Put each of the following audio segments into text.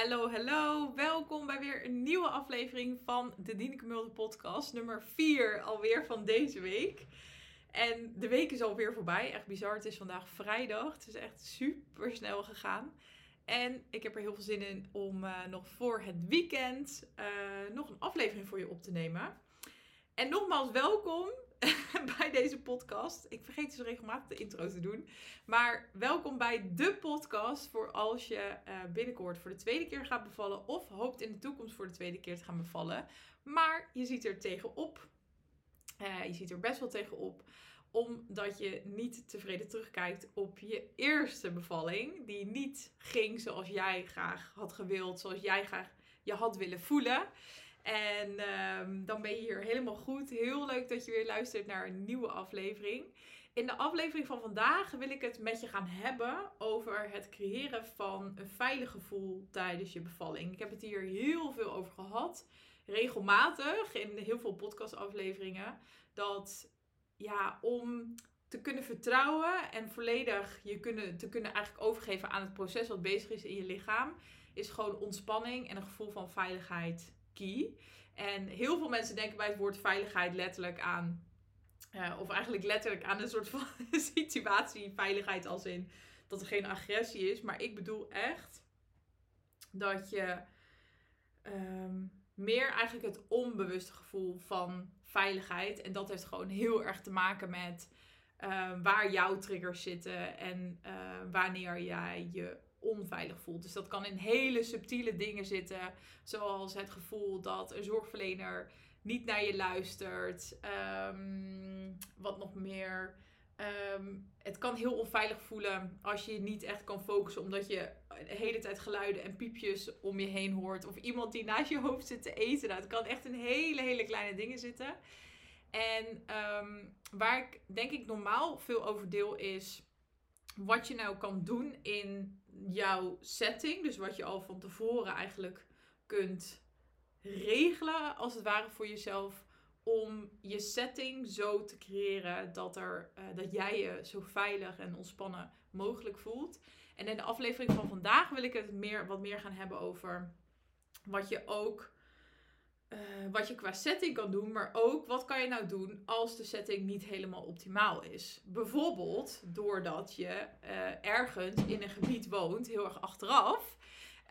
Hallo, hallo. Welkom bij weer een nieuwe aflevering van de Dieneke Mulder podcast. Nummer 4 alweer van deze week. En de week is alweer voorbij. Echt bizar. Het is vandaag vrijdag. Het is echt super snel gegaan. En ik heb er heel veel zin in om uh, nog voor het weekend uh, nog een aflevering voor je op te nemen. En nogmaals welkom bij deze podcast. Ik vergeet dus regelmatig de intro te doen. Maar welkom bij de podcast voor als je uh, binnenkort voor de tweede keer gaat bevallen. Of hoopt in de toekomst voor de tweede keer te gaan bevallen. Maar je ziet er tegenop. Uh, je ziet er best wel tegenop omdat je niet tevreden terugkijkt op je eerste bevalling. Die niet ging zoals jij graag had gewild, zoals jij graag je had willen voelen. En um, dan ben je hier helemaal goed. Heel leuk dat je weer luistert naar een nieuwe aflevering. In de aflevering van vandaag wil ik het met je gaan hebben over het creëren van een veilig gevoel tijdens je bevalling. Ik heb het hier heel veel over gehad. Regelmatig in heel veel podcastafleveringen. Dat ja, om te kunnen vertrouwen en volledig je kunnen, te kunnen eigenlijk overgeven aan het proces wat bezig is in je lichaam, is gewoon ontspanning en een gevoel van veiligheid En heel veel mensen denken bij het woord veiligheid letterlijk aan, uh, of eigenlijk letterlijk aan een soort van situatie, veiligheid als in dat er geen agressie is. Maar ik bedoel echt dat je um, meer eigenlijk het onbewuste gevoel van veiligheid. En dat heeft gewoon heel erg te maken met uh, waar jouw triggers zitten en uh, wanneer jij je onveilig voelt. Dus dat kan in hele subtiele dingen zitten, zoals het gevoel dat een zorgverlener niet naar je luistert. Um, wat nog meer. Um, het kan heel onveilig voelen als je je niet echt kan focussen, omdat je de hele tijd geluiden en piepjes om je heen hoort. Of iemand die naast je hoofd zit te eten. Nou, het kan echt in hele, hele kleine dingen zitten. En um, waar ik denk ik normaal veel over deel is wat je nou kan doen in jouw setting. Dus wat je al van tevoren eigenlijk kunt regelen, als het ware voor jezelf. Om je setting zo te creëren dat, er, uh, dat jij je zo veilig en ontspannen mogelijk voelt. En in de aflevering van vandaag wil ik het meer, wat meer gaan hebben over wat je ook uh, wat je qua setting kan doen, maar ook wat kan je nou doen als de setting niet helemaal optimaal is. Bijvoorbeeld doordat je uh, ergens in een gebied woont, heel erg achteraf,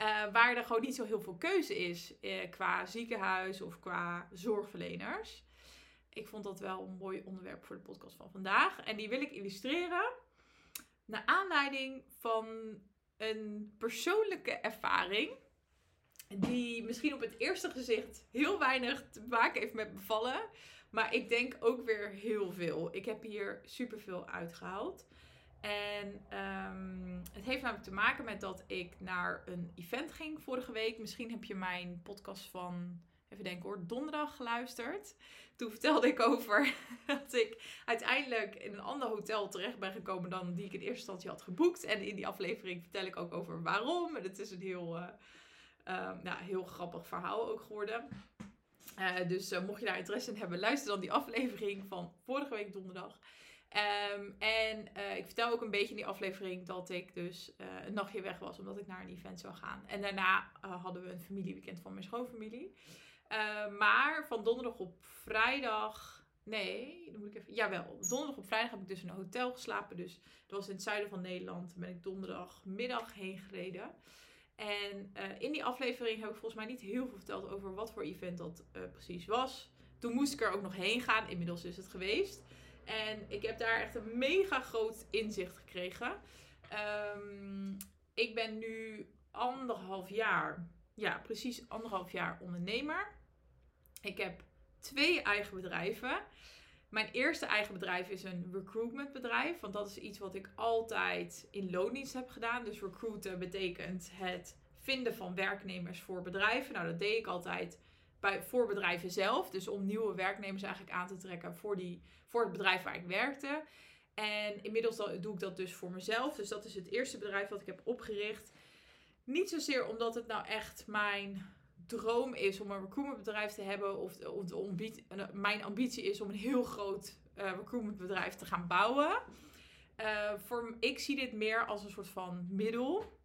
uh, waar er gewoon niet zo heel veel keuze is qua ziekenhuis of qua zorgverleners. Ik vond dat wel een mooi onderwerp voor de podcast van vandaag. En die wil ik illustreren naar aanleiding van een persoonlijke ervaring die misschien op het eerste gezicht heel weinig te maken heeft met bevallen. Maar ik denk ook weer heel veel. Ik heb hier superveel uitgehaald. En um, het heeft namelijk te maken met dat ik naar een event ging vorige week. Misschien heb je mijn podcast van, even denken hoor, donderdag geluisterd. Toen vertelde ik over dat ik uiteindelijk in een ander hotel terecht ben gekomen dan die ik in eerste instantie had geboekt. En in die aflevering vertel ik ook over waarom. En het is een heel... Uh, Nou, heel grappig verhaal ook geworden. Uh, dus uh, mocht je daar interesse in hebben, luister dan die aflevering van vorige week donderdag. Um, en uh, ik vertel ook een beetje in die aflevering dat ik dus een nachtje weg was omdat ik naar een event zou gaan. En daarna hadden we een familieweekend van mijn schoonfamilie. maar van donderdag op vrijdag. Nee, dan moet ik even. Jawel, donderdag op vrijdag heb ik dus in een hotel geslapen. Dus dat was in het zuiden van Nederland. Ben ik donderdagmiddag heen gereden. En uh, in die aflevering heb ik volgens mij niet heel veel verteld over wat voor event dat uh, precies was. Toen moest ik er ook nog heen gaan. Inmiddels is het geweest. En ik heb daar echt een mega groot inzicht gekregen. Um, ik ben nu anderhalf jaar, ja, precies anderhalf jaar ondernemer. Ik heb twee eigen bedrijven. Mijn eerste eigen bedrijf is een recruitmentbedrijf. Want dat is iets wat ik altijd in loondienst heb gedaan. Dus recruiten betekent het vinden van werknemers voor bedrijven. Nou, dat deed ik altijd bij, voor bedrijven zelf. Dus om nieuwe werknemers eigenlijk aan te trekken voor, die, voor het bedrijf waar ik werkte. En inmiddels doe ik dat dus voor mezelf. Dus dat is het eerste bedrijf wat ik heb opgericht. Niet zozeer omdat het nou echt mijn droom is om een recruitmentbedrijf te hebben. Of, of mijn ambitie is om een heel groot uh, recruitmentbedrijf te gaan bouwen. Uh, voor, ik zie dit meer als een soort van middel.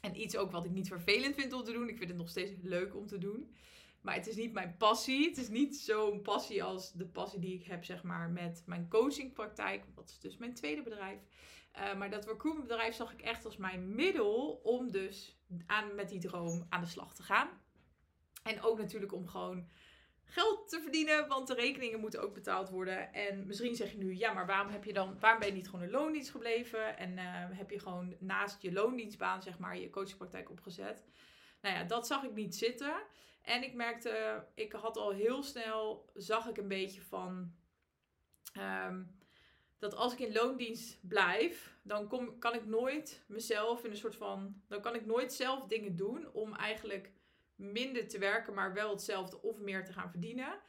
En iets ook wat ik niet vervelend vind om te doen. Ik vind het nog steeds leuk om te doen. Maar het is niet mijn passie. Het is niet zo'n passie als de passie die ik heb, zeg maar, met mijn coachingpraktijk. Dat is dus mijn tweede bedrijf. Uh, maar dat recruitmentbedrijf zag ik echt als mijn middel om dus aan, met die droom aan de slag te gaan. En ook natuurlijk om gewoon geld te verdienen, want de rekeningen moeten ook betaald worden. En misschien zeg je nu, ja, maar waarom heb je dan, waarom ben je niet gewoon een loondienst gebleven en uh, heb je gewoon naast je loondienstbaan, zeg maar, je coachingpraktijk opgezet? Nou ja, dat zag ik niet zitten. En ik merkte, ik had al heel snel, zag ik een beetje van, um, dat als ik in loondienst blijf, dan kom, kan ik nooit mezelf in een soort van, dan kan ik nooit zelf dingen doen om eigenlijk minder te werken, maar wel hetzelfde of meer te gaan verdienen.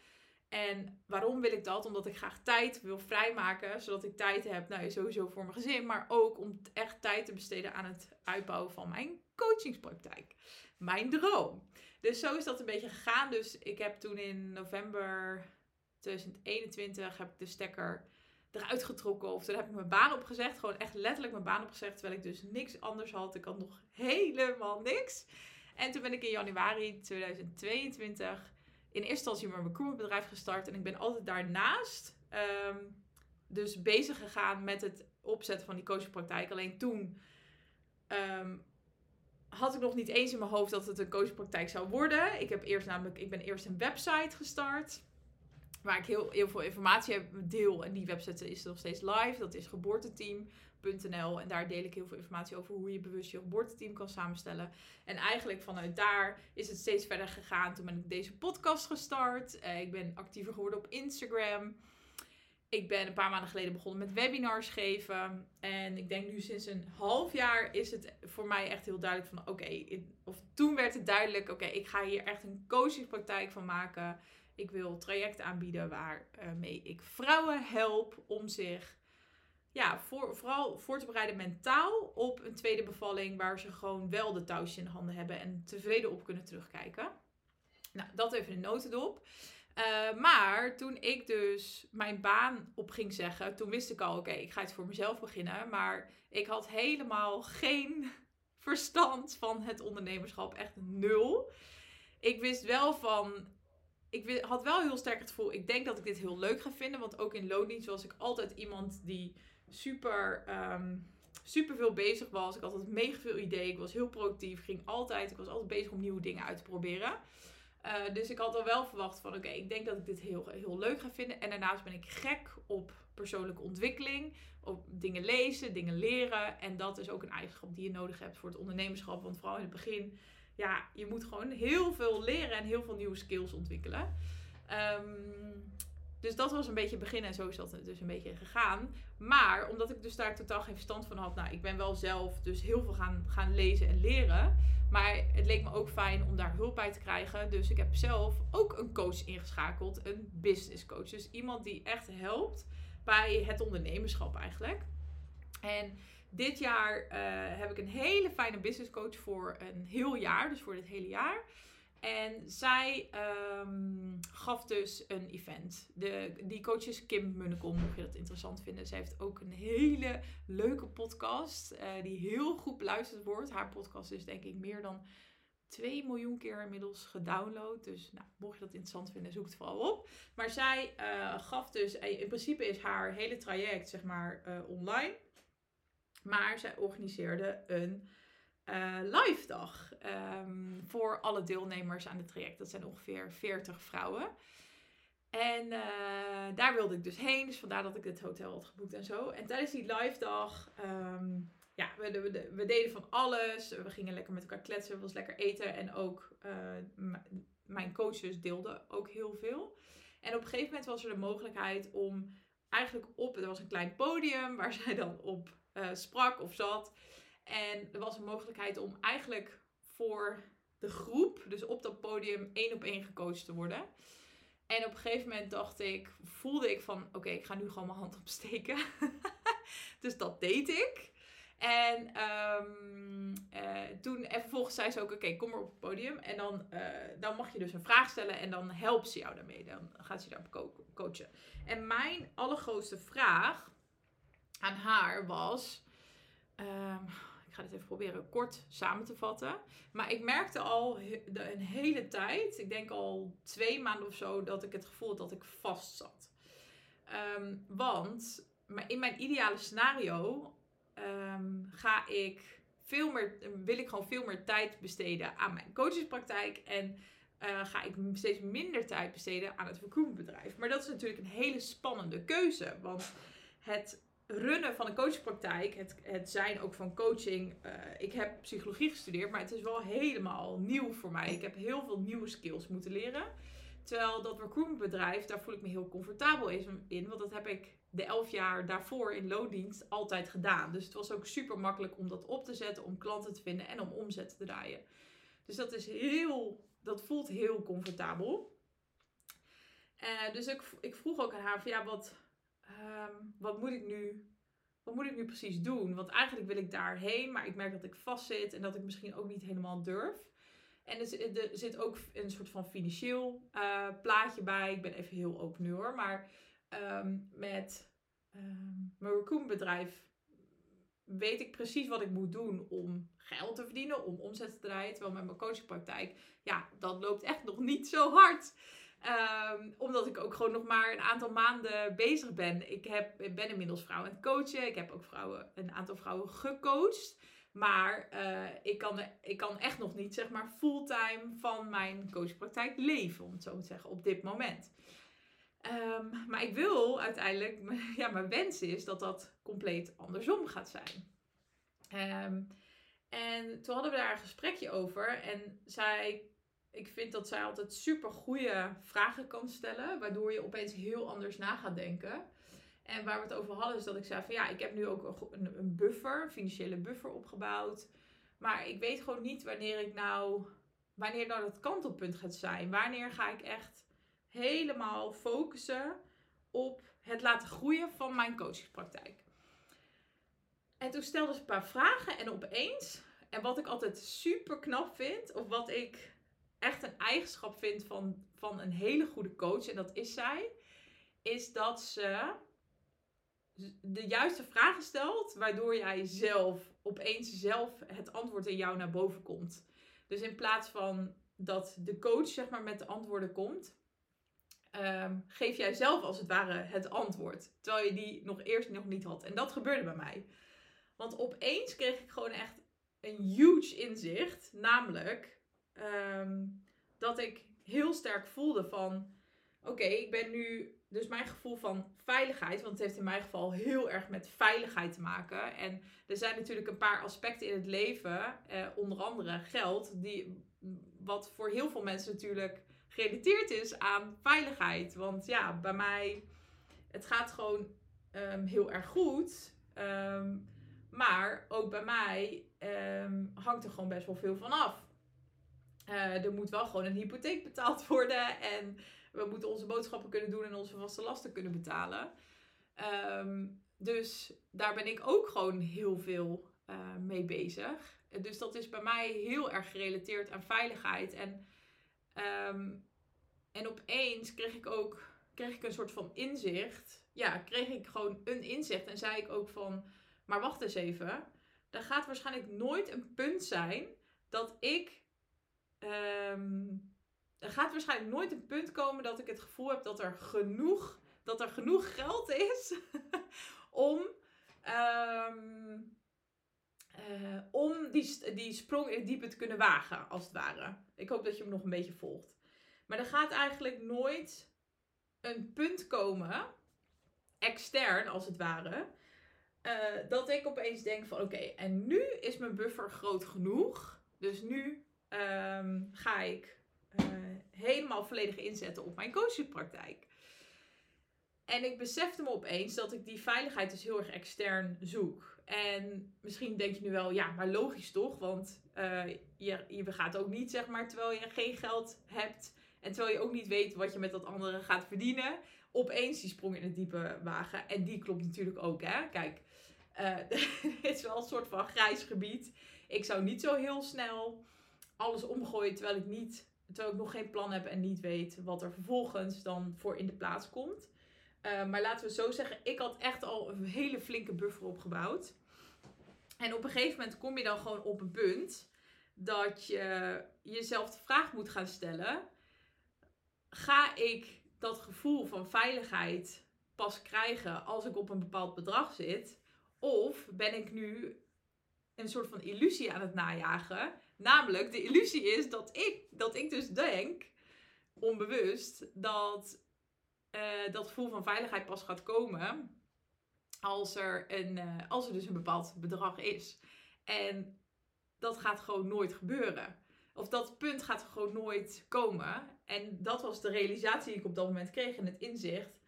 En waarom wil ik dat? Omdat ik graag tijd wil vrijmaken, zodat ik tijd heb, nou sowieso voor mijn gezin, maar ook om echt tijd te besteden aan het uitbouwen van mijn coachingspraktijk. Mijn droom. Dus zo is dat een beetje gegaan. Dus ik heb toen in november 2021 heb ik de stekker eruit getrokken. Of toen heb ik mijn baan opgezegd. Gewoon echt letterlijk mijn baan opgezegd. Terwijl ik dus niks anders had. Ik had nog helemaal niks. En toen ben ik in januari 2022 in eerste instantie mijn recruitmentbedrijf gestart. En ik ben altijd daarnaast ehm, dus bezig gegaan met het opzetten van die coachingpraktijk. Alleen toen um, had ik nog niet eens in mijn hoofd dat het een coachingpraktijk zou worden. Ik, heb eerst namelijk, ik ben eerst een website gestart. Waar ik heel, heel veel informatie heb, deel. En die website is nog steeds live. Dat is geboorteteam. En daar deel ik heel veel informatie over hoe je bewust je geboorteteam kan samenstellen. En eigenlijk vanuit daar is het steeds verder gegaan. Toen ben ik deze podcast gestart. Uh, ik ben actiever geworden op Instagram. Ik ben een paar maanden geleden begonnen met webinars geven. En ik denk nu sinds een half jaar is het voor mij echt heel duidelijk van oké. of toen werd het duidelijk, oké, ik ga hier echt een coachingspraktijk van maken. Ik wil trajecten aanbieden waarmee ik vrouwen help om zich ja, voor, vooral voor te bereiden mentaal op een tweede bevalling waar ze gewoon wel de touwtjes in de handen hebben en tevreden op kunnen terugkijken. Nou, dat even een notendop. Uh, maar toen ik dus mijn baan op ging zeggen, toen wist ik al, oké, ik ga het voor mezelf beginnen. Maar ik had helemaal geen verstand van het ondernemerschap, echt nul. Ik wist wel van, ik had wel heel sterk het gevoel, ik denk dat ik dit heel leuk ga vinden. Want ook in loondienst was ik altijd iemand die super, um, super veel bezig was. Ik had altijd mega veel ideeën. Ik was heel productief. Ging altijd, ik was altijd bezig om nieuwe dingen uit te proberen. Uh, dus ik had al wel verwacht van oké, ik denk dat ik dit heel, heel leuk ga vinden. En daarnaast ben ik gek op persoonlijke ontwikkeling. Op dingen lezen, dingen leren. En dat is ook een eigenschap die je nodig hebt voor het ondernemerschap. Want vooral in het begin, ja, je moet gewoon heel veel leren en heel veel nieuwe skills ontwikkelen. Um, dus dat was een beetje het begin en zo is dat dus een beetje gegaan. Maar omdat ik dus daar totaal geen verstand van had, nou, ik ben wel zelf dus heel veel gaan, gaan lezen en leren. Maar het leek me ook fijn om daar hulp bij te krijgen. Dus ik heb zelf ook een coach ingeschakeld, een business coach. Dus iemand die echt helpt bij het ondernemerschap eigenlijk. En dit jaar uh, heb ik een hele fijne business coach voor een heel jaar, dus voor dit hele jaar. En zij um, gaf dus een event. De, die coach is Kim Munnekom, mocht je dat interessant vinden. Ze heeft ook een hele leuke podcast uh, die heel goed beluisterd wordt. Haar podcast is denk ik meer dan 2 miljoen keer inmiddels gedownload. Dus nou, mocht je dat interessant vinden, zoek het vooral op. Maar zij uh, gaf dus, eh, in principe is haar hele traject zeg maar online. Maar zij organiseerde een uh, live dag um, voor alle deelnemers aan het traject. Dat zijn ongeveer 40 vrouwen. En uh, daar wilde ik dus heen. Dus vandaar dat ik het hotel had geboekt en zo. En tijdens die live dag, um, ja, we, we, we, deden van alles. We gingen lekker met elkaar kletsen. Het was lekker eten. En ook uh, mijn coaches deelden ook heel veel. En op een gegeven moment was er de mogelijkheid om eigenlijk op... Er was een klein podium waar zij dan op sprak of zat... En er was een mogelijkheid om eigenlijk voor de groep, dus op dat podium, één op één gecoacht te worden. En op een gegeven moment dacht ik, voelde ik van, oké, ik ga nu gewoon mijn hand opsteken. dus dat deed ik. En um, toen, en vervolgens zei ze ook, oké, kom maar op het podium. En dan, uh, dan mag je dus een vraag stellen en dan helpt ze jou daarmee. Dan gaat ze je daarop coachen. En mijn allergrootste vraag aan haar was, um, ga dit even proberen kort samen te vatten. Maar ik merkte al een hele tijd, ik denk al twee maanden of zo, dat ik het gevoel had dat ik vast zat. Ehm, want in mijn ideale scenario ehm, ga ik veel meer, wil ik gewoon veel meer tijd besteden aan mijn coachingspraktijk. En uh, ga ik steeds minder tijd besteden aan het recruitmentbedrijf. Maar dat is natuurlijk een hele spannende keuze. Want het runnen van een coachpraktijk, het, het zijn ook van coaching. Uh, ik heb psychologie gestudeerd, maar het is wel helemaal nieuw voor mij. Ik heb heel veel nieuwe skills moeten leren. Terwijl dat recruitmentbedrijf, daar voel ik me heel comfortabel in. Want dat heb ik de elf jaar daarvoor in loondienst altijd gedaan. Dus het was ook super makkelijk om dat op te zetten, om klanten te vinden en om omzet te draaien. Dus dat is heel, dat voelt heel comfortabel. Uh, dus ik, ik vroeg ook aan haar van ja, wat, Ehm, wat moet ik nu wat moet ik nu precies doen? Want eigenlijk wil ik daarheen, maar ik merk dat ik vastzit en dat ik misschien ook niet helemaal durf. En er, zit ook een soort van financieel uh, plaatje bij. Ik ben even heel open nu hoor. Maar ehm, met um, mijn recruitmentbedrijf weet ik precies wat ik moet doen om geld te verdienen, om omzet te draaien. Terwijl met mijn coachingpraktijk, ja, dat loopt echt nog niet zo hard. Um, omdat ik ook gewoon nog maar een aantal maanden bezig ben. Ik, heb, ben inmiddels vrouwen aan het coachen. Ik heb ook vrouwen, een aantal vrouwen gecoacht. Maar uh, ik, kan, ik kan echt nog niet zeg maar fulltime van mijn coachpraktijk leven, om het zo te zeggen, op dit moment. Um, maar ik wil uiteindelijk, ja, mijn wens is dat dat compleet andersom gaat zijn. Um, en toen hadden we daar een gesprekje over en zij ik vind dat zij altijd super goede vragen kan stellen, waardoor je opeens heel anders na gaat denken. En waar we het over hadden is dat ik zei van ja, ik heb nu ook een, een buffer, een financiële buffer opgebouwd. Maar ik weet gewoon niet wanneer ik nou, wanneer nou dat kantelpunt gaat zijn. Wanneer ga ik echt helemaal focussen op het laten groeien van mijn coachingspraktijk. En toen stelde ze een paar vragen en opeens, en wat ik altijd super knap vind, of wat ik echt een eigenschap vind van, van een hele goede coach, en dat is zij, is dat ze de juiste vragen stelt, waardoor jij zelf opeens zelf het antwoord in jou naar boven komt. Dus in plaats van dat de coach zeg maar met de antwoorden komt, um, geef jij zelf als het ware het antwoord, terwijl je die nog eerst nog niet had. En dat gebeurde bij mij. Want opeens kreeg ik gewoon echt een huge inzicht, namelijk Ehm, dat ik heel sterk voelde van, oké, ik ben nu, dus mijn gevoel van veiligheid, want het heeft in mijn geval heel erg met veiligheid te maken. En er zijn natuurlijk een paar aspecten in het leven, eh, onder andere geld, die, wat voor heel veel mensen natuurlijk gerelateerd is aan veiligheid. Want ja, bij mij, het gaat gewoon um, heel erg goed. Um, maar ook bij mij hangt er gewoon best wel veel van af. Uh, er moet wel gewoon een hypotheek betaald worden. En we moeten onze boodschappen kunnen doen en onze vaste lasten kunnen betalen. Um, dus daar ben ik ook gewoon heel veel uh, mee bezig. Dus dat is bij mij heel erg gerelateerd aan veiligheid. En, um, en opeens kreeg ik ook kreeg ik een soort van inzicht. Ja, kreeg ik gewoon een inzicht. En zei ik ook van, maar wacht eens even. Er gaat waarschijnlijk nooit een punt zijn dat ik um, er gaat waarschijnlijk nooit een punt komen dat ik het gevoel heb dat er genoeg, dat er genoeg geld is om, um, uh, om die, die sprong in het diepe te kunnen wagen, als het ware. Ik hoop dat je me nog een beetje volgt. Maar er gaat eigenlijk nooit een punt komen, extern als het ware, uh, dat ik opeens denk van oké, en nu is mijn buffer groot genoeg. Dus nu Ehm, uh, helemaal volledig inzetten op mijn coachingpraktijk. En ik besefte me opeens dat ik die veiligheid dus heel erg extern zoek. En misschien denk je nu wel, ja, maar logisch toch? Want uh, je, je gaat ook niet, zeg maar, terwijl je geen geld hebt en terwijl je ook niet weet wat je met dat andere gaat verdienen, opeens die sprong in het diepe wagen. En die klopt natuurlijk ook, hè? Kijk, het is wel een soort van grijs gebied. Ik zou niet zo heel snel alles omgooien terwijl ik niet, terwijl ik nog geen plan heb en niet weet wat er vervolgens dan voor in de plaats komt. Uh, maar laten we zo zeggen, ik had echt al een hele flinke buffer opgebouwd. En op een gegeven moment kom je dan gewoon op een punt dat je jezelf de vraag moet gaan stellen: ga ik dat gevoel van veiligheid pas krijgen als ik op een bepaald bedrag zit? Of ben ik nu een soort van illusie aan het najagen? Namelijk, de illusie is dat ik, dat ik dus denk, onbewust, dat uh, dat gevoel van veiligheid pas gaat komen als er, een, uh, als er dus een bepaald bedrag is. En dat gaat gewoon nooit gebeuren. Of dat punt gaat gewoon nooit komen. En dat was de realisatie die ik op dat moment kreeg en het inzicht.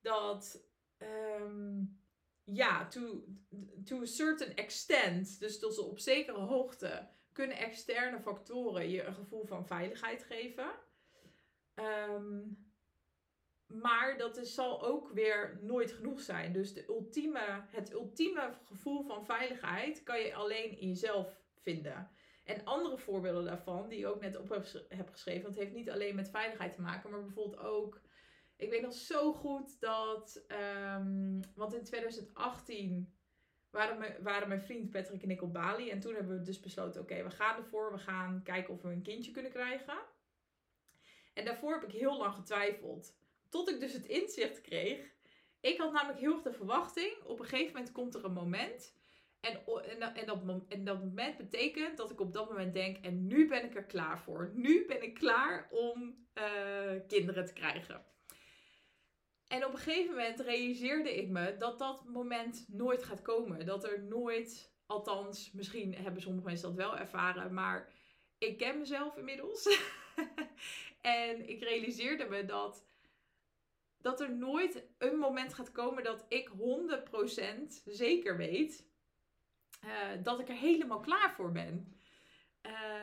Dat, um, ja, to, to a certain extent, dus tot op zekere hoogte, kunnen externe factoren je een gevoel van veiligheid geven. Um, maar dat is, zal ook weer nooit genoeg zijn. Dus de ultieme, het ultieme gevoel van veiligheid kan je alleen in jezelf vinden. En andere voorbeelden daarvan, die ik ook net op heb geschreven, want het heeft niet alleen met veiligheid te maken, maar bijvoorbeeld ook. Ik weet nog zo goed dat. Um, want in 2018 waren, waren mijn vriend Patrick en ik op Bali. En toen hebben we dus besloten: oké, we gaan ervoor. We gaan kijken of we een kindje kunnen krijgen. En daarvoor heb ik heel lang getwijfeld. Tot ik dus het inzicht kreeg. Ik had namelijk heel erg de verwachting. Op een gegeven moment komt er een moment. En, en, en, dat, en dat moment betekent dat ik op dat moment denk. En nu ben ik er klaar voor. Nu ben ik klaar om uh, kinderen te krijgen. En op een gegeven moment realiseerde ik me dat dat moment nooit gaat komen. Dat er nooit, althans, misschien hebben sommige mensen dat wel ervaren, maar ik ken mezelf inmiddels. en ik realiseerde me dat dat er nooit een moment gaat komen dat ik 100% zeker weet uh, dat ik er helemaal klaar voor ben.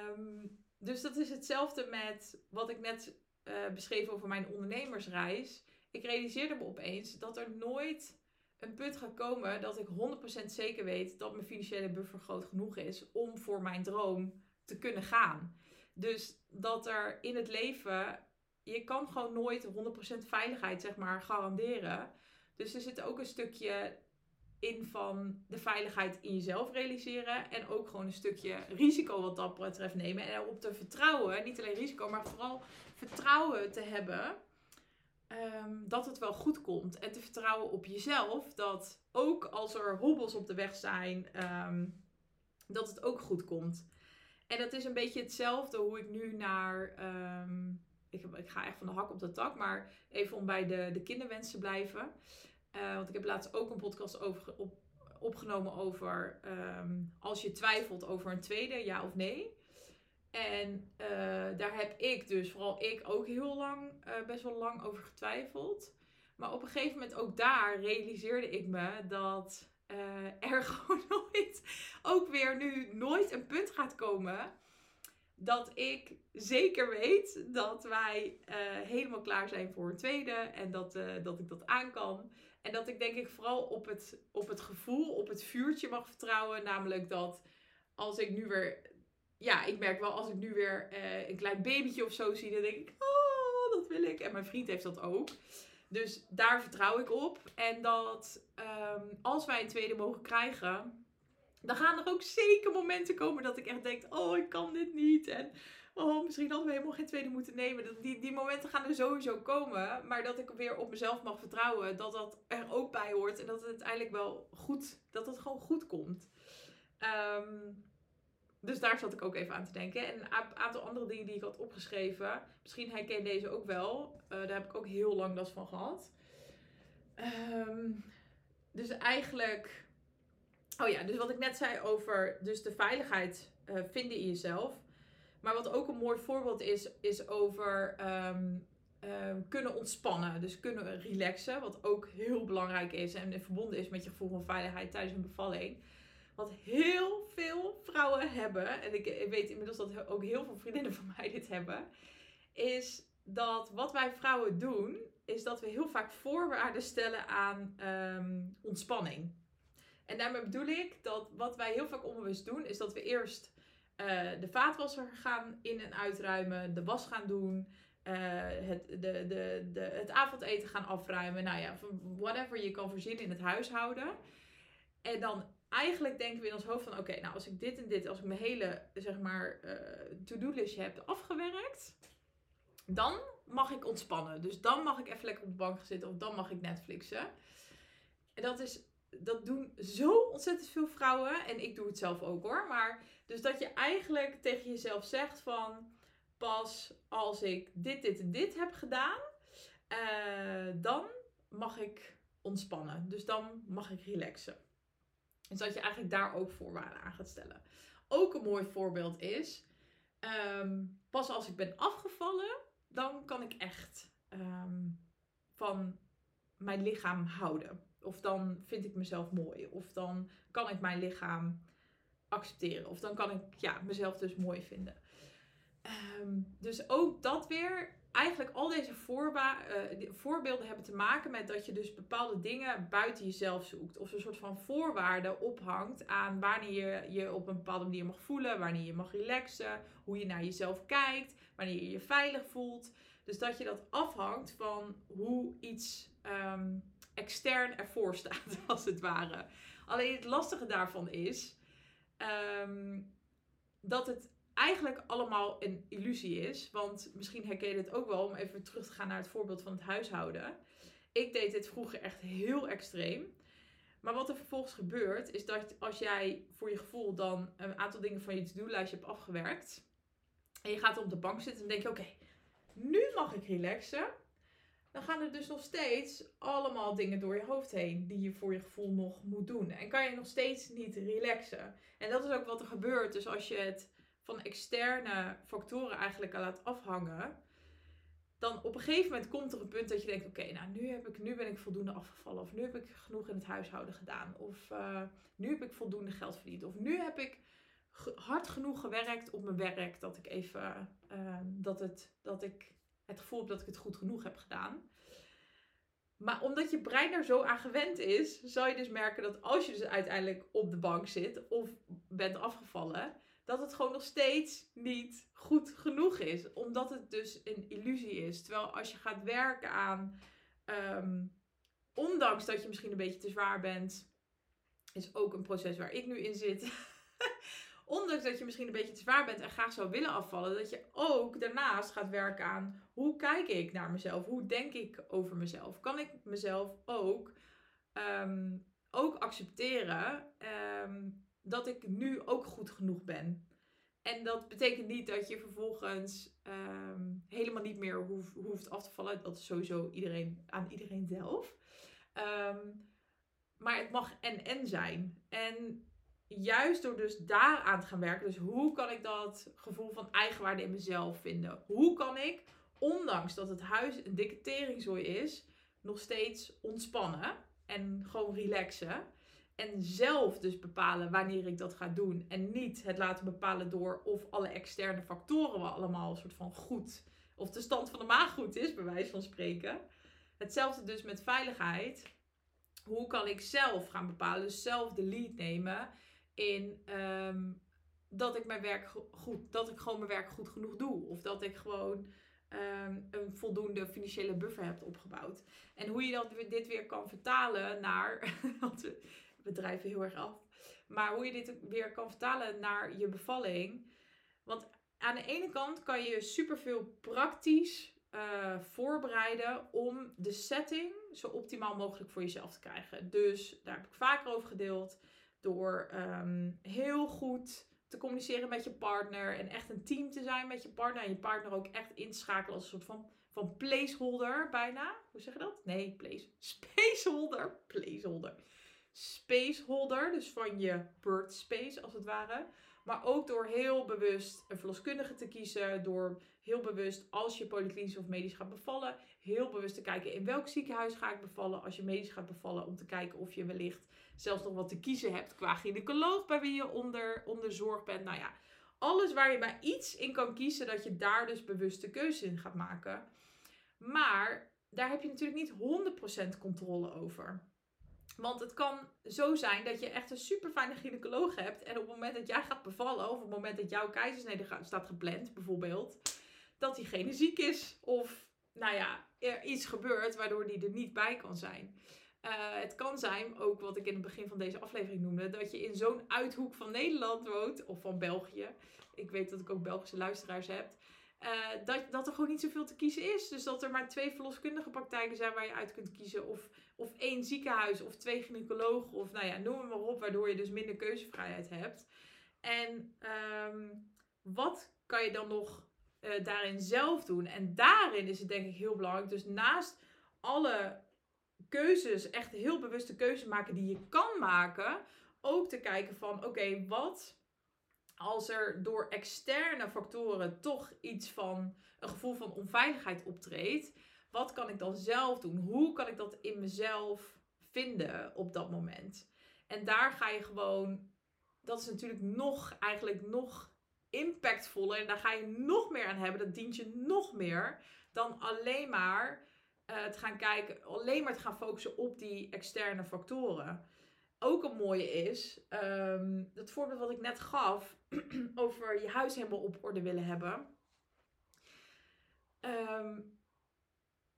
Um, dus dat is hetzelfde met wat ik net uh, beschreef over mijn ondernemersreis. Ik realiseerde me opeens dat er nooit een punt gaat komen dat ik 100% zeker weet dat mijn financiële buffer groot genoeg is om voor mijn droom te kunnen gaan. Dus dat er in het leven je kan gewoon nooit 100% veiligheid, zeg maar, garanderen. Dus er zit ook een stukje in van de veiligheid in jezelf realiseren. En ook gewoon een stukje risico wat dat betreft nemen. En erop te vertrouwen, niet alleen risico, maar vooral vertrouwen te hebben. Um, dat het wel goed komt. En te vertrouwen op jezelf. Dat ook als er hobbels op de weg zijn, um, dat het ook goed komt. En dat is een beetje hetzelfde hoe ik nu naar um, ik, ik, ga echt van de hak op de tak. Maar even om bij de, de kinderwens te blijven. Uh, want ik heb laatst ook een podcast over, op, opgenomen over als je twijfelt over een tweede, ja of nee. En uh, daar heb ik dus, vooral ik, ook heel lang, uh, best wel lang over getwijfeld. Maar op een gegeven moment ook daar realiseerde ik me dat er gewoon nooit, ook weer nu nooit een punt gaat komen dat ik zeker weet dat wij helemaal klaar zijn voor een tweede en dat, dat ik dat aan kan. En dat ik denk ik vooral op het, op het gevoel, op het vuurtje mag vertrouwen. Namelijk dat als ik nu weer, ja, ik merk wel als ik nu weer uh, een klein babytje of zo zie, dan denk ik, oh, dat wil ik. En mijn vriend heeft dat ook. Dus daar vertrouw ik op. En dat um, als wij een tweede mogen krijgen, dan gaan er ook zeker momenten komen dat ik echt denk: oh, ik kan dit niet. En oh, misschien hadden we helemaal geen tweede moeten nemen. Die, die momenten gaan er sowieso komen. Maar dat ik weer op mezelf mag vertrouwen dat dat er ook bij hoort. En dat het uiteindelijk wel goed, dat het gewoon goed komt. Um, dus daar zat ik ook even aan te denken. En een aantal andere dingen die ik had opgeschreven. Misschien herken deze ook wel. Uh, daar heb ik ook heel lang last van gehad. Um, dus eigenlijk Oh ja, dus wat ik net zei over dus de veiligheid uh, vinden in jezelf. Maar wat ook een mooi voorbeeld is, is over um, uh, kunnen ontspannen. Dus kunnen relaxen. Wat ook heel belangrijk is en verbonden is met je gevoel van veiligheid tijdens een bevalling. Wat heel veel vrouwen hebben, en ik, weet inmiddels dat ook heel veel vriendinnen van mij dit hebben, is dat wat wij vrouwen doen, is dat we heel vaak voorwaarden stellen aan um, ontspanning. En daarmee bedoel ik dat wat wij heel vaak onbewust doen, is dat we eerst uh, de vaatwasser gaan in- en uitruimen, de was gaan doen, uh, het, de, de, de, het avondeten gaan afruimen. Nou ja, whatever je kan voorzien in het huishouden. En dan eigenlijk denken we in ons hoofd van, oké, nou als ik dit en dit, als ik mijn hele, zeg maar, uh, to-do-listje heb afgewerkt, dan mag ik ontspannen. Dus dan mag ik even lekker op de bank gaan zitten of dan mag ik Netflixen. En dat is, dat doen zo ontzettend veel vrouwen en ik doe het zelf ook hoor. Maar dus dat je eigenlijk tegen jezelf zegt van, pas als ik dit, dit en dit heb gedaan, uh, dan mag ik ontspannen. Dus dan mag ik relaxen. Dus dat je eigenlijk daar ook voorwaarden aan gaat stellen. Ook een mooi voorbeeld is, um, pas als ik ben afgevallen, dan kan ik echt um, van mijn lichaam houden. Of dan vind ik mezelf mooi. Of dan kan ik mijn lichaam accepteren. Of dan kan ik ja, mezelf dus mooi vinden. Um, dus ook dat weer eigenlijk al deze uh, voorbeelden hebben te maken met dat je dus bepaalde dingen buiten jezelf zoekt. Of een soort van voorwaarden ophangt aan wanneer je je op een bepaalde manier mag voelen, wanneer je mag relaxen, hoe je naar jezelf kijkt, wanneer je je veilig voelt. Dus dat je dat afhangt van hoe iets um, extern ervoor staat, als het ware. Alleen het lastige daarvan is um, dat het eigenlijk allemaal een illusie is. Want misschien herken je het ook wel om even terug te gaan naar het voorbeeld van het huishouden. Ik deed dit vroeger echt heel extreem. Maar wat er vervolgens gebeurt, is dat als jij voor je gevoel dan een aantal dingen van je to-do-lijstje hebt afgewerkt. En je gaat op de bank zitten en denk je: oké, nu mag ik relaxen. Dan gaan er dus nog steeds allemaal dingen door je hoofd heen die je voor je gevoel nog moet doen. En kan je nog steeds niet relaxen. En dat is ook wat er gebeurt. Dus als je het van externe factoren eigenlijk laat afhangen, dan op een gegeven moment komt er een punt dat je denkt: oké, nou nu, heb ik, nu ben ik voldoende afgevallen. Of nu heb ik genoeg in het huishouden gedaan. Of uh, nu heb ik voldoende geld verdiend. Of nu heb ik hard genoeg gewerkt op mijn werk dat ik even uh, dat, het, dat ik het gevoel heb dat ik het goed genoeg heb gedaan. Maar omdat je brein er zo aan gewend is, zal je dus merken dat als je dus uiteindelijk op de bank zit of bent afgevallen, dat het gewoon nog steeds niet goed genoeg is. Omdat het dus een illusie is. Terwijl als je gaat werken aan, um, ondanks dat je misschien een beetje te zwaar bent, is ook een proces waar ik nu in zit. ondanks dat je misschien een beetje te zwaar bent en graag zou willen afvallen, dat je ook daarnaast gaat werken aan hoe kijk ik naar mezelf? Hoe denk ik over mezelf? Kan ik mezelf ook, um, ook accepteren? Um, dat ik nu ook goed genoeg ben. En dat betekent niet dat je vervolgens ehm, helemaal niet meer hoeft, af te vallen. Dat is sowieso iedereen, aan iedereen zelf. Ehm, maar het mag en-en zijn. En juist door dus daaraan te gaan werken. Dus hoe kan ik dat gevoel van eigenwaarde in mezelf vinden? Hoe kan ik, ondanks dat het huis een dikke teringzooi is, nog steeds ontspannen en gewoon relaxen? En zelf dus bepalen wanneer ik dat ga doen. En niet het laten bepalen door of alle externe factoren wel allemaal een soort van goed. Of de stand van de maag goed is, bij wijze van spreken. Hetzelfde dus met veiligheid. Hoe kan ik zelf gaan bepalen, dus zelf de lead nemen in um, dat ik mijn werk goed, dat ik gewoon mijn werk goed genoeg doe. Of dat ik gewoon um, een voldoende financiële buffer heb opgebouwd. En hoe je dat, dit weer kan vertalen naar. Bedrijven heel erg af. Maar hoe je dit weer kan vertalen naar je bevalling. Want aan de ene kant kan je superveel praktisch uh, voorbereiden om de setting zo optimaal mogelijk voor jezelf te krijgen. Dus daar heb ik vaker over gedeeld. Door um, heel goed te communiceren met je partner en echt een team te zijn met je partner. En je partner ook echt inschakelen als een soort van, van placeholder bijna. Hoe zeg je dat? Nee, place. Spaceholder. Placeholder spaceholder, dus van je birth space als het ware. Maar ook door heel bewust een verloskundige te kiezen, door heel bewust als je polyklinisch of medisch gaat bevallen, heel bewust te kijken in welk ziekenhuis ga ik bevallen als je medisch gaat bevallen, om te kijken of je wellicht zelfs nog wat te kiezen hebt qua gynaecoloog bij wie je onder, onder zorg bent. Nou ja, alles waar je maar iets in kan kiezen, dat je daar dus bewuste keuze in gaat maken. Maar daar heb je natuurlijk niet 100% controle over. Want het kan zo zijn dat je echt een super fijne gynaecoloog hebt. En op het moment dat jij gaat bevallen, of op het moment dat jouw keizersnede staat gepland, bijvoorbeeld, dat diegene ziek is. Of nou ja, er iets gebeurt waardoor die er niet bij kan zijn. Eh, het kan zijn, ook wat ik in het begin van deze aflevering noemde, dat je in zo'n uithoek van Nederland woont, of van België. Ik weet dat ik ook Belgische luisteraars heb. Uh, dat, dat er gewoon niet zoveel te kiezen is. Dus dat er maar twee verloskundige praktijken zijn waar je uit kunt kiezen. Of, of één ziekenhuis of twee gynaecologen. Of nou ja, noem het maar op. Waardoor je dus minder keuzevrijheid hebt. En um, wat kan je dan nog uh, daarin zelf doen? En daarin is het denk ik heel belangrijk. Dus naast alle keuzes, echt heel bewuste keuzes maken die je kan maken. Ook te kijken van oké, wat als er door externe factoren toch iets van een gevoel van onveiligheid optreedt, wat kan ik dan zelf doen? Hoe kan ik dat in mezelf vinden op dat moment? En daar ga je gewoon, dat is natuurlijk nog, eigenlijk nog impactvoller en daar ga je nog meer aan hebben. Dat dient je nog meer dan alleen maar uh, te gaan kijken, alleen maar te gaan focussen op die externe factoren ook een mooie is, um, het voorbeeld wat ik net gaf, over je huis helemaal op orde willen hebben. Um,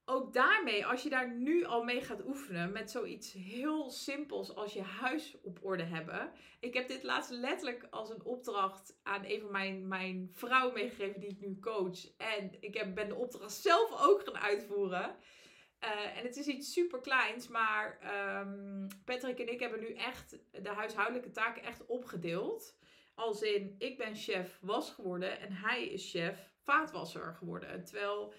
ook daarmee, als je daar nu al mee gaat oefenen met zoiets heel simpels als je huis op orde hebben. Ik heb dit laatst letterlijk als een opdracht aan een van mijn, mijn vrouwen meegegeven die ik nu coach. En ik heb, ben de opdracht zelf ook gaan uitvoeren. Uh, en het is iets super kleins, maar um, Patrick en ik hebben nu echt de huishoudelijke taken echt opgedeeld. Als in, ik ben chef was geworden en hij is chef vaatwasser geworden. Terwijl,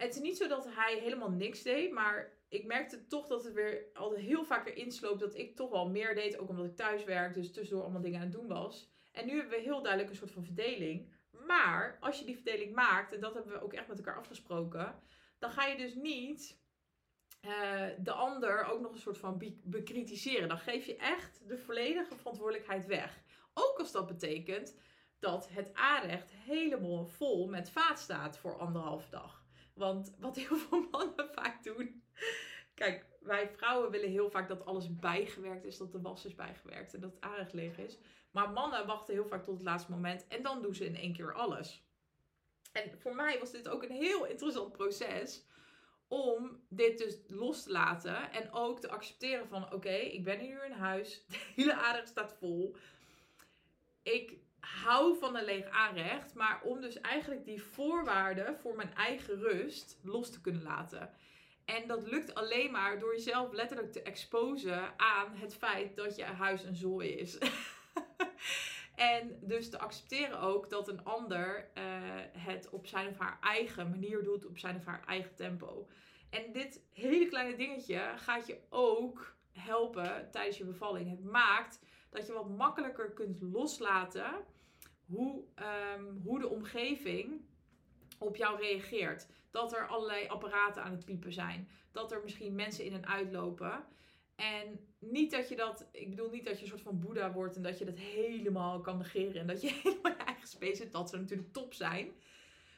het is niet zo dat hij helemaal niks deed, maar ik merkte toch dat het weer altijd heel vaak erin dat ik toch wel meer deed. Ook omdat ik thuis werk, dus tussendoor allemaal dingen aan het doen was. En nu hebben we heel duidelijk een soort van verdeling. Maar als je die verdeling maakt, en dat hebben we ook echt met elkaar afgesproken dan ga je dus niet uh, de ander ook nog een soort van bekritiseren. Dan geef je echt de volledige verantwoordelijkheid weg. Ook als dat betekent dat het aanrecht helemaal vol met vaat staat voor anderhalve dag. Want wat heel veel mannen vaak doen. Kijk, wij vrouwen willen heel vaak dat alles bijgewerkt is, dat de was is bijgewerkt en dat het aanrecht leeg is. Maar mannen wachten heel vaak tot het laatste moment en dan doen ze in één keer alles. En voor mij was dit ook een heel interessant proces om dit dus los te laten en ook te accepteren van oké, ik ben hier nu in huis, de hele aardig staat vol. Ik hou van een leeg aanrecht, maar om dus eigenlijk die voorwaarden voor mijn eigen rust los te kunnen laten. En dat lukt alleen maar door jezelf letterlijk te exposen aan het feit dat je huis een zooi is. En dus te accepteren ook dat een ander uh, het op zijn of haar eigen manier doet, op zijn of haar eigen tempo. En dit hele kleine dingetje gaat je ook helpen tijdens je bevalling. Het maakt dat je wat makkelijker kunt loslaten hoe, um, hoe de omgeving op jou reageert. Dat er allerlei apparaten aan het piepen zijn. Dat er misschien mensen in en uitlopen. En niet dat je dat, ik bedoel niet dat je een soort van Boeddha wordt en dat je dat helemaal kan negeren en dat je helemaal je eigen space zit. Dat zou natuurlijk top zijn.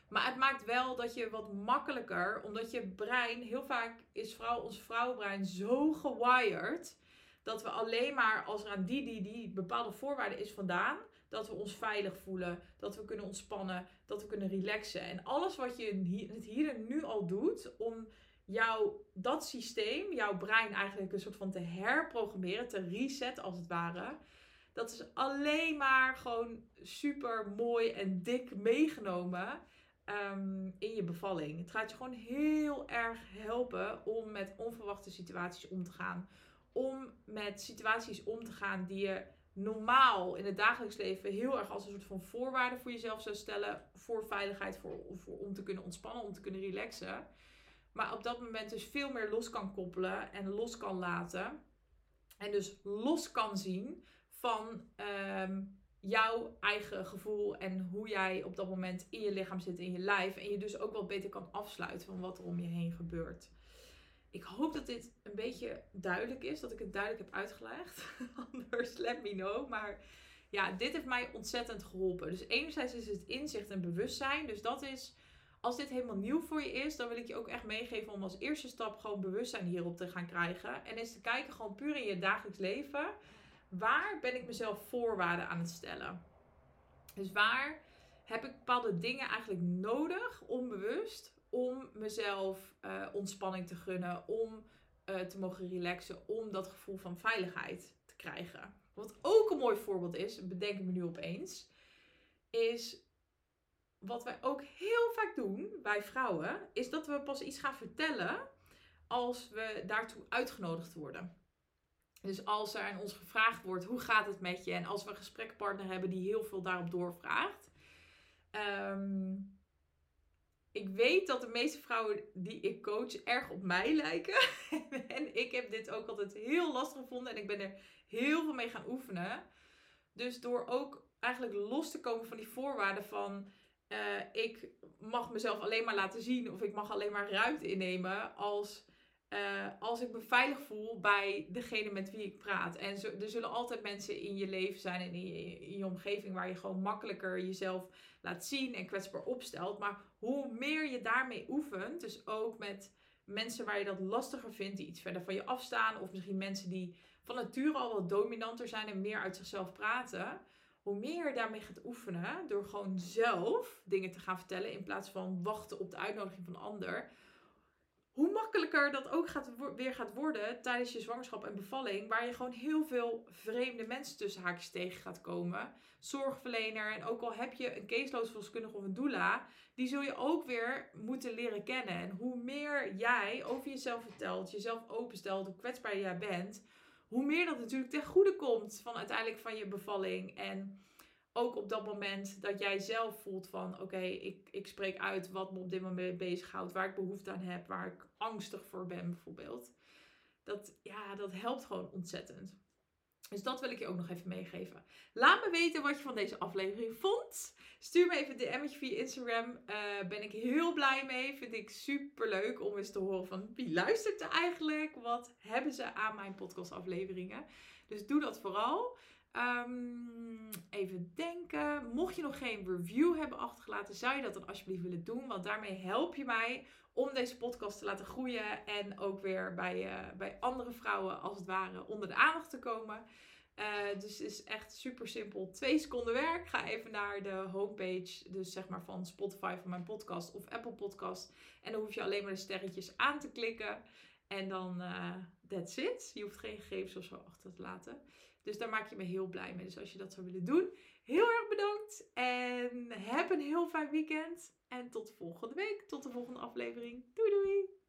Maar het maakt wel dat je wat makkelijker, omdat je brein, heel vaak is vrouw, ons vrouwenbrein zo gewired, dat we alleen maar als er aan die, die, die bepaalde voorwaarden is vandaan, dat we ons veilig voelen, dat we kunnen ontspannen, dat we kunnen relaxen. En alles wat je het hier en nu al doet om jouw, dat systeem, jouw brein eigenlijk een soort van te herprogrammeren, te resetten als het ware. Dat is alleen maar gewoon super mooi en dik meegenomen ehm, in je bevalling. Het gaat je gewoon heel erg helpen om met onverwachte situaties om te gaan. Om met situaties om te gaan die je normaal in het dagelijks leven heel erg als een soort van voorwaarde voor jezelf zou stellen. Voor veiligheid, voor, om te kunnen ontspannen, om te kunnen relaxen. Maar op dat moment dus veel meer los kan koppelen en los kan laten. En dus los kan zien van ehm, jouw eigen gevoel en hoe jij op dat moment in je lichaam zit, in je lijf. En je dus ook wel beter kan afsluiten van wat er om je heen gebeurt. Ik hoop dat dit een beetje duidelijk is, dat ik het duidelijk heb uitgelegd. Anders let me know. Maar ja, dit heeft mij ontzettend geholpen. Dus enerzijds is het inzicht en bewustzijn. Dus dat is als dit helemaal nieuw voor je is, dan wil ik je ook echt meegeven om als eerste stap gewoon bewustzijn hierop te gaan krijgen. En eens te kijken, gewoon puur in je dagelijks leven. Waar ben ik mezelf voorwaarden aan het stellen? Dus waar heb ik bepaalde dingen eigenlijk nodig, onbewust, om mezelf uh, ontspanning te gunnen, om eh, te mogen relaxen om dat gevoel van veiligheid te krijgen. Wat ook een mooi voorbeeld is, bedenk ik me nu opeens, is wat wij ook heel vaak doen bij vrouwen, is dat we pas iets gaan vertellen als we daartoe uitgenodigd worden. Dus als er aan ons gevraagd wordt, hoe gaat het met je? En als we een gesprekpartner hebben die heel veel daarop doorvraagt. Ehm, ik weet dat de meeste vrouwen die ik coach erg op mij lijken. en ik heb dit ook altijd heel lastig gevonden. En ik ben er heel veel mee gaan oefenen. Dus door ook eigenlijk los te komen van die voorwaarden van... Uh, ik mag mezelf alleen maar laten zien of ik mag alleen maar ruimte innemen als uh, als ik me veilig voel bij degene met wie ik praat. En er zullen altijd mensen in je leven zijn en in je, in je omgeving waar je gewoon makkelijker jezelf laat zien en kwetsbaar opstelt. Maar hoe meer je daarmee oefent, dus ook met mensen waar je dat lastiger vindt, die iets verder van je afstaan, of misschien mensen die van nature al wat dominanter zijn en meer uit zichzelf praten. Hoe meer je daarmee gaat oefenen, door gewoon zelf dingen te gaan vertellen in plaats van wachten op de uitnodiging van een ander, hoe makkelijker dat ook gaat, weer gaat worden tijdens je zwangerschap en bevalling. Waar je gewoon heel veel vreemde mensen tussen haakjes tegen gaat komen. Zorgverlener en ook al heb je een caseloadverloskundige of een doula. Die zul je ook weer moeten leren kennen. En hoe meer jij over jezelf vertelt, jezelf openstelt, hoe kwetsbaar jij bent. Hoe meer dat natuurlijk ten goede komt van uiteindelijk van je bevalling. En ook op dat moment dat jij zelf voelt van oké, ik, ik spreek uit wat me op dit moment bezighoudt, waar ik behoefte aan heb, waar ik angstig voor ben bijvoorbeeld. Dat, ja, dat helpt gewoon ontzettend. Dus dat wil ik je ook nog even meegeven. Laat me weten wat je van deze aflevering vond. Stuur me even een DM'tje via Instagram. Uh, ben ik heel blij mee. Vind ik super leuk om eens te horen van wie luistert er eigenlijk? Wat hebben ze aan mijn podcastafleveringen? Dus doe dat vooral. Um, even denken. Mocht je nog geen review hebben achtergelaten, zou je dat dan alsjeblieft willen doen. Want daarmee help je mij om deze podcast te laten groeien. En ook weer bij, uh, bij andere vrouwen, als het ware, onder de aandacht te komen. Uh, dus het is echt super simpel. Twee seconden werk. Ga even naar de homepage, dus zeg maar van Spotify van mijn podcast of Apple Podcast. En dan hoef je alleen maar de sterretjes aan te klikken. En dan, uh, that's it. Je hoeft geen gegevens of zo achter te laten. Dus daar maak je me heel blij mee. Dus als je dat zou willen doen, heel erg bedankt. En heb een heel fijn weekend. En tot volgende week. Tot de volgende aflevering. Doei doei!